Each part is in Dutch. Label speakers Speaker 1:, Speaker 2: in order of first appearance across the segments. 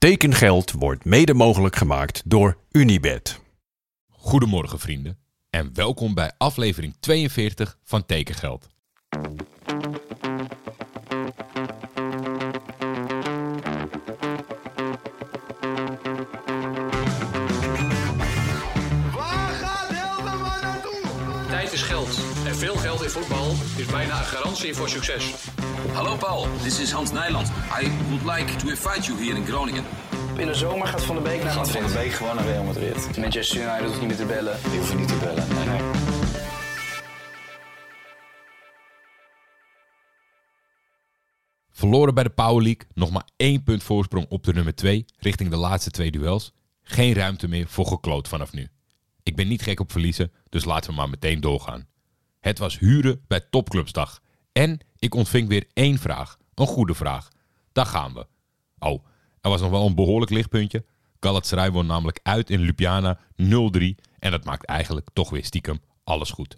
Speaker 1: Tekengeld wordt mede mogelijk gemaakt door Unibed.
Speaker 2: Goedemorgen vrienden en welkom bij aflevering 42 van Tekengeld.
Speaker 3: Is geld. En veel geld in voetbal is bijna een garantie voor succes.
Speaker 4: Hallo Paul, this is Hans Nijland. I would like to invite you here in Groningen.
Speaker 5: In de zomer gaat Van de Beek naar
Speaker 6: Gaat Van de Beek gewoon naar Real Madrid.
Speaker 5: Manchester United hoeft niet meer te bellen.
Speaker 6: Die hoeven niet te bellen. Nee, nee.
Speaker 2: Verloren bij de Power League, nog maar één punt voorsprong op de nummer 2 richting de laatste twee duels. Geen ruimte meer voor gekloot vanaf nu. Ik ben niet gek op verliezen, dus laten we maar meteen doorgaan. Het was huren bij Topclubsdag. En ik ontving weer één vraag. Een goede vraag. Daar gaan we. Oh, er was nog wel een behoorlijk lichtpuntje. Galatasaray won namelijk uit in Ljubljana 0-3 en dat maakt eigenlijk toch weer stiekem alles goed.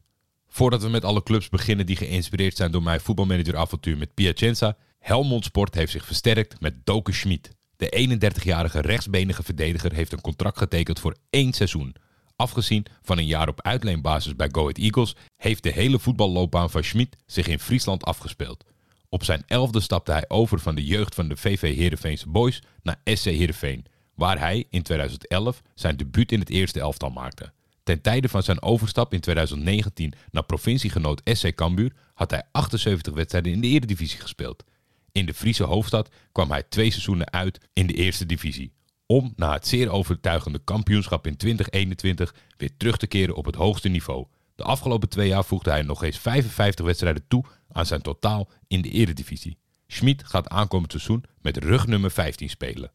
Speaker 2: Voordat we met alle clubs beginnen die geïnspireerd zijn door mijn voetbalmanageravontuur met Piacenza, Helmond Sport heeft zich versterkt met Doke Schmid. De 31-jarige rechtsbenige verdediger heeft een contract getekend voor één seizoen. Afgezien van een jaar op uitleenbasis bij Go Ahead Eagles, heeft de hele voetballoopbaan van Schmid zich in Friesland afgespeeld. Op zijn elfde stapte hij over van de jeugd van de VV Heerenveense Boys naar SC Heerenveen, waar hij in 2011 zijn debuut in het eerste elftal maakte. Ten tijde van zijn overstap in 2019 naar provinciegenoot SC Cambuur had hij 78 wedstrijden in de Eredivisie gespeeld. In de Friese hoofdstad kwam hij twee seizoenen uit in de eerste divisie. Om na het zeer overtuigende kampioenschap in 2021 weer terug te keren op het hoogste niveau. De afgelopen twee jaar voegde hij nog eens 55 wedstrijden toe aan zijn totaal in de Eredivisie. Schmid gaat aankomend seizoen met rugnummer 15 spelen.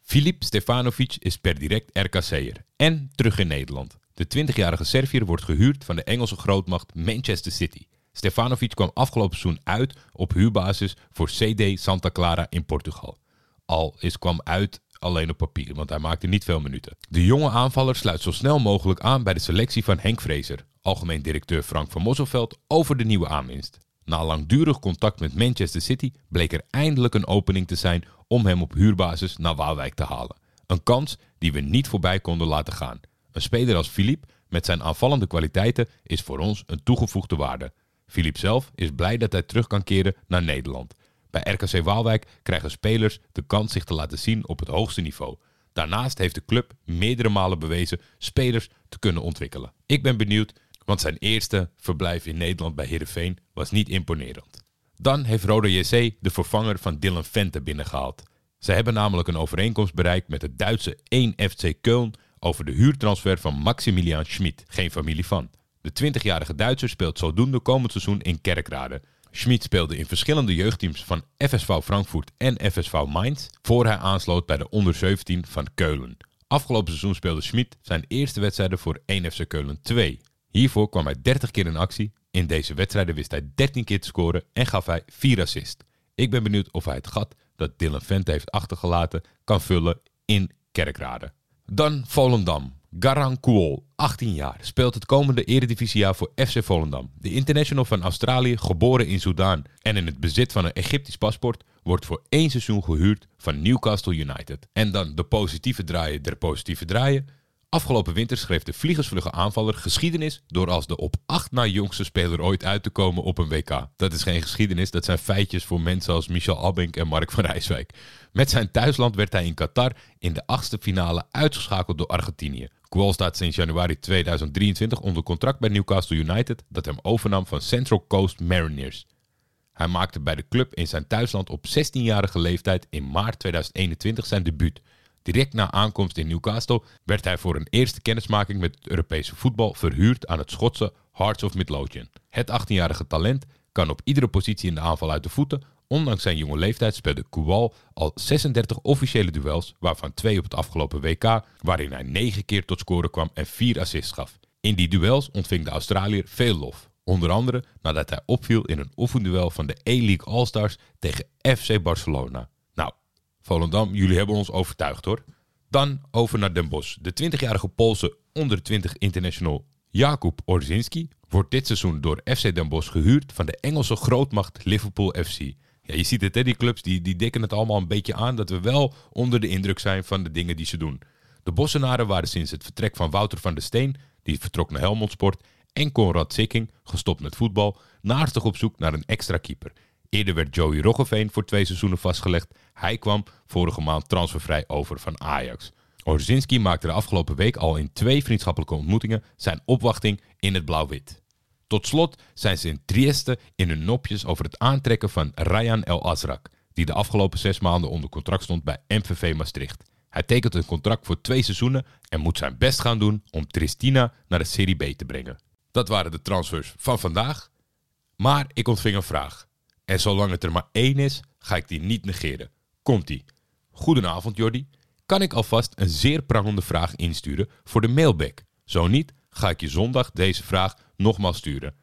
Speaker 2: Filip Stefanovic is per direct RKC'er en terug in Nederland. De 20-jarige Serviër wordt gehuurd van de Engelse grootmacht Manchester City. Stefanovic kwam afgelopen seizoen uit op huurbasis voor CD Santa Clara in Portugal. Al is kwam uit alleen op papier, want hij maakte niet veel minuten. De jonge aanvaller sluit zo snel mogelijk aan bij de selectie van Henk Vrezer, algemeen directeur Frank van Mosselveld, over de nieuwe aanwinst. Na langdurig contact met Manchester City bleek er eindelijk een opening te zijn om hem op huurbasis naar Waalwijk te halen. Een kans die we niet voorbij konden laten gaan. Een speler als Philippe met zijn aanvallende kwaliteiten is voor ons een toegevoegde waarde. Philippe zelf is blij dat hij terug kan keren naar Nederland. Bij RKC Waalwijk krijgen spelers de kans zich te laten zien op het hoogste niveau. Daarnaast heeft de club meerdere malen bewezen spelers te kunnen ontwikkelen. Ik ben benieuwd, want zijn eerste verblijf in Nederland bij Heerenveen was niet imponerend. Dan heeft Roda JC de vervanger van Dylan Vente binnengehaald. Ze hebben namelijk een overeenkomst bereikt met het Duitse 1 FC Köln over de huurtransfer van Maximilian Schmid, geen familie van. De 20-jarige Duitser speelt zodoende komend seizoen in Kerkrade. Schmid speelde in verschillende jeugdteams van FSV Frankfurt en FSV Mainz, voor hij aansloot bij de onder 17 van Keulen. Afgelopen seizoen speelde Schmid zijn eerste wedstrijden voor 1 FC Keulen 2. Hiervoor kwam hij 30 keer in actie. In deze wedstrijden wist hij 13 keer te scoren en gaf hij 4 assists. Ik ben benieuwd of hij het gat dat Dylan Vente heeft achtergelaten kan vullen in Kerkrade. Dan Volendam. Garang Kuol, 18 jaar, speelt het komende eredivisiejaar voor FC Volendam. De international van Australië, geboren in Soudaan en in het bezit van een Egyptisch paspoort, wordt voor één seizoen gehuurd van Newcastle United. En dan de positieve draaien der positieve draaien. Afgelopen winter schreef de vliegersvlugge aanvaller geschiedenis door als de op acht na jongste speler ooit uit te komen op een WK. Dat is geen geschiedenis, dat zijn feitjes voor mensen als Michel Abink en Mark van Rijswijk. Met zijn thuisland werd hij in Qatar in de achtste finale uitgeschakeld door Argentinië. Kual staat sinds januari 2023 onder contract bij Newcastle United, dat hem overnam van Central Coast Mariners. Hij maakte bij de club in zijn thuisland op 16-jarige leeftijd in maart 2021 zijn debuut. Direct na aankomst in Newcastle werd hij voor een eerste kennismaking met het Europese voetbal verhuurd aan het Schotse Hearts of Midlothian. Het 18-jarige talent kan op iedere positie in de aanval uit de voeten. Ondanks zijn jonge leeftijd speelde Koual al 36 officiële duels, waarvan twee op het afgelopen WK, waarin hij 9 keer tot scoren kwam en 4 assists gaf. In die duels ontving de Australiër veel lof. Onder andere nadat hij opviel in een oefenduel van de A-League All-Stars tegen FC Barcelona. Volendam, jullie hebben ons overtuigd hoor. Dan over naar Den Bosch. De 20-jarige Poolse onder 20 international Jakub Orzinski wordt dit seizoen door FC Den Bosch gehuurd van de Engelse grootmacht Liverpool FC. Ja, je ziet het, hè, die clubs die, die dikken het allemaal een beetje aan dat we wel onder de indruk zijn van de dingen die ze doen. De Bossenaren waren sinds het vertrek van Wouter van der Steen, die vertrok naar Helmond Sport, en Conrad Sikking, gestopt met voetbal, naastig op zoek naar een extra keeper. Eerder werd Joey Roggeveen voor twee seizoenen vastgelegd. Hij kwam vorige maand transfervrij over van Ajax. Orzinski maakte de afgelopen week al in twee vriendschappelijke ontmoetingen zijn opwachting in het blauw-wit. Tot slot zijn ze in Trieste in hun nopjes over het aantrekken van Ryan El Azrak, die de afgelopen zes maanden onder contract stond bij MVV Maastricht. Hij tekent een contract voor twee seizoenen en moet zijn best gaan doen om Tristina naar de Serie B te brengen. Dat waren de transfers van vandaag. Maar ik ontving een vraag. En zolang het er maar één is, ga ik die niet negeren. Komt-ie. Goedenavond Jordi. Kan ik alvast een zeer prangende vraag insturen voor de mailback? Zo niet, ga ik je zondag deze vraag nogmaals sturen.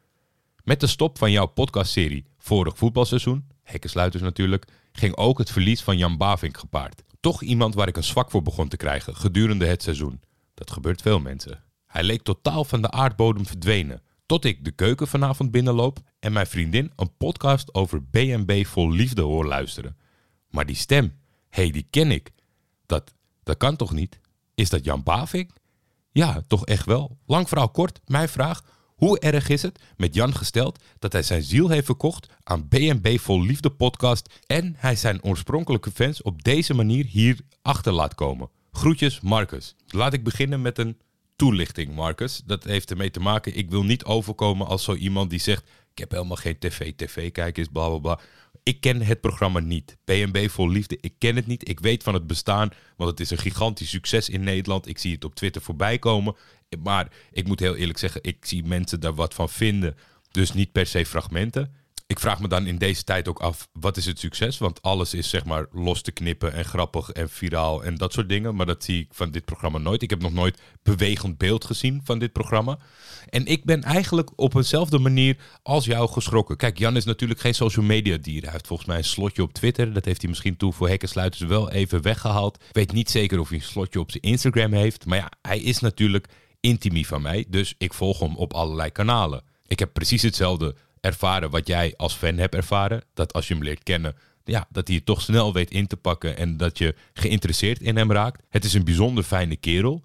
Speaker 2: Met de stop van jouw podcastserie Vorig voetbalseizoen, hekkensluiters natuurlijk, ging ook het verlies van Jan Bavink gepaard. Toch iemand waar ik een zwak voor begon te krijgen gedurende het seizoen. Dat gebeurt veel mensen. Hij leek totaal van de aardbodem verdwenen. Tot ik de keuken vanavond binnenloop en mijn vriendin een podcast over BNB vol liefde hoor luisteren. Maar die stem, hé, hey, die ken ik. Dat, dat kan toch niet? Is dat Jan Bavink? Ja, toch echt wel. Lang verhaal kort, mijn vraag. Hoe erg is het, met Jan gesteld, dat hij zijn ziel heeft verkocht aan BNB Vol Liefde podcast en hij zijn oorspronkelijke fans op deze manier hier achter laat komen? Groetjes, Marcus. Laat ik beginnen met een toelichting, Marcus. Dat heeft ermee te maken, ik wil niet overkomen als zo iemand die zegt... ik heb helemaal geen tv, tv-kijkers, bla bla bla. Ik ken het programma niet. BNB Vol Liefde, ik ken het niet. Ik weet van het bestaan, want het is een gigantisch succes in Nederland. Ik zie het op Twitter voorbij komen. Maar ik moet heel eerlijk zeggen, ik zie mensen daar wat van vinden. Dus niet per se fragmenten. Ik vraag me dan in deze tijd ook af, wat is het succes? Want alles is zeg maar los te knippen en grappig en viraal en dat soort dingen. Maar dat zie ik van dit programma nooit. Ik heb nog nooit bewegend beeld gezien van dit programma. En ik ben eigenlijk op eenzelfde manier als jou geschrokken. Kijk, Jan is natuurlijk geen social media dier. Hij heeft volgens mij een slotje op Twitter. Dat heeft hij misschien toen voor hekkensluiters wel even weggehaald. Ik weet niet zeker of hij een slotje op zijn Instagram heeft. Maar ja, hij is natuurlijk intimie van mij. Dus ik volg hem op allerlei kanalen. Ik heb precies hetzelfde ervaren wat jij als fan hebt ervaren. Dat als je hem leert kennen, ja, dat hij het toch snel weet in te pakken en dat je geïnteresseerd in hem raakt. Het is een bijzonder fijne kerel.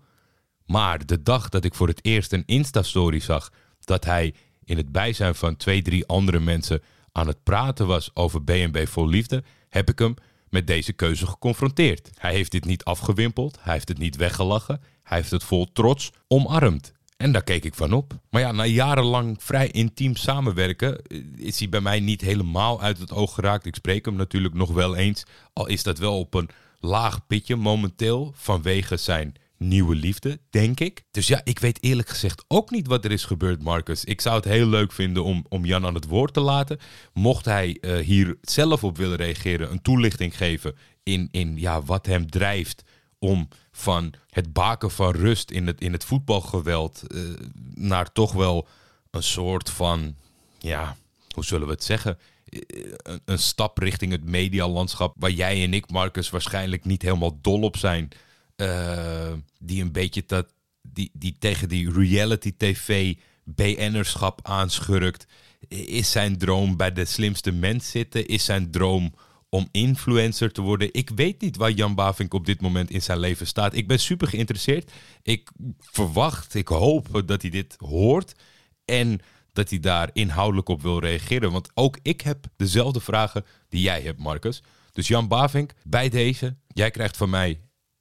Speaker 2: Maar de dag dat ik voor het eerst een Insta-story zag dat hij in het bijzijn van twee, drie andere mensen aan het praten was over BNB Vol Liefde, heb ik hem met deze keuze geconfronteerd. Hij heeft dit niet afgewimpeld, hij heeft het niet weggelachen, hij heeft het vol trots omarmd. En daar keek ik van op. Maar ja, na jarenlang vrij intiem samenwerken eh, is hij bij mij niet helemaal uit het oog geraakt. Ik spreek hem natuurlijk nog wel eens. Al is dat wel op een laag pitje momenteel vanwege zijn nieuwe liefde, denk ik. Dus ja, ik weet eerlijk gezegd ook niet wat er is gebeurd, Marcus. Ik zou het heel leuk vinden om, om Jan aan het woord te laten. Mocht hij uh, hier zelf op willen reageren, een toelichting geven in, in ja, wat hem drijft om van het baken van rust in het, in het voetbalgeweld uh, naar toch wel een soort van, ja, hoe zullen we het zeggen? Een, een stap richting het medialandschap waar jij en ik, Marcus, waarschijnlijk niet helemaal dol op zijn. Uh, die een beetje dat, die, die tegen die reality tv BN'erschap aanschurkt. Is zijn droom bij de slimste mens zitten? Is zijn droom om influencer te worden? Ik weet niet waar Jan Bavink op dit moment in zijn leven staat. Ik ben super geïnteresseerd. Ik verwacht, ik hoop dat hij dit hoort. En dat hij daar inhoudelijk op wil reageren. Want ook ik heb dezelfde vragen die jij hebt, Marcus. Dus Jan Bavink, bij deze, jij krijgt van mij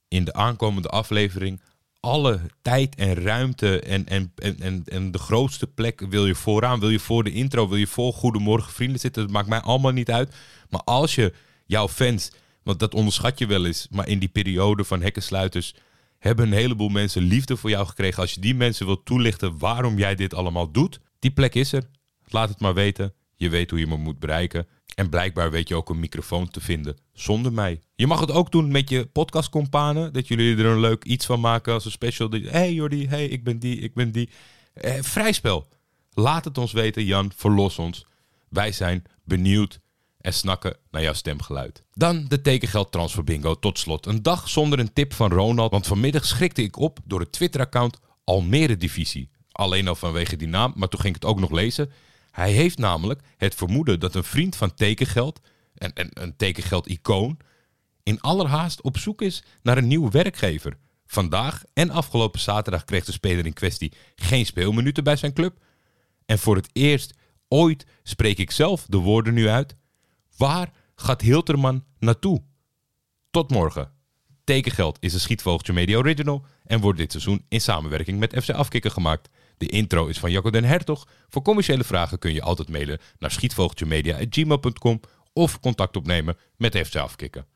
Speaker 2: in de aankomende aflevering alle tijd en ruimte en, en, en, en, de grootste plek wil je vooraan. Wil je voor de intro, wil je voor Goedemorgen Vrienden zitten. Dat maakt mij allemaal niet uit. Maar als je jouw fans, want dat onderschat je wel eens, maar in die periode van hekkensluiters hebben een heleboel mensen liefde voor jou gekregen. Als je die mensen wilt toelichten waarom jij dit allemaal doet, die plek is er. Laat het maar weten. Je weet hoe je me moet bereiken. En blijkbaar weet je ook een microfoon te vinden zonder mij. Je mag het ook doen met je podcastcompanen. Dat jullie er een leuk iets van maken als een special. Hé hey Jordi, hey, ik ben die, ik ben die. Eh, vrij spel. Laat het ons weten, Jan. Verlos ons. Wij zijn benieuwd en snakken naar jouw stemgeluid. Dan de tekengeld transfer bingo tot slot. Een dag zonder een tip van Ronald, want vanmiddag schrikte ik op door het Twitter-account Almere Divisie. Alleen al vanwege die naam, maar toen ging ik het ook nog lezen. Hij heeft namelijk het vermoeden dat een vriend van tekengeld en, en een tekengeld-icoon, in allerhaast op zoek is naar een nieuwe werkgever. Vandaag en afgelopen zaterdag kreeg de speler in kwestie geen speelminuten bij zijn club. En voor het eerst ooit spreek ik zelf de woorden nu uit. Waar gaat Hilterman naartoe? Tot morgen. Tekengeld is een Schietvogeltje Media Original en wordt dit seizoen in samenwerking met FC Afkikken gemaakt. De intro is van Jacco den Hertog. Voor commerciële vragen kun je altijd mailen naar schietvogeltjemedia.gmail.com of contact opnemen met FC Afkikken.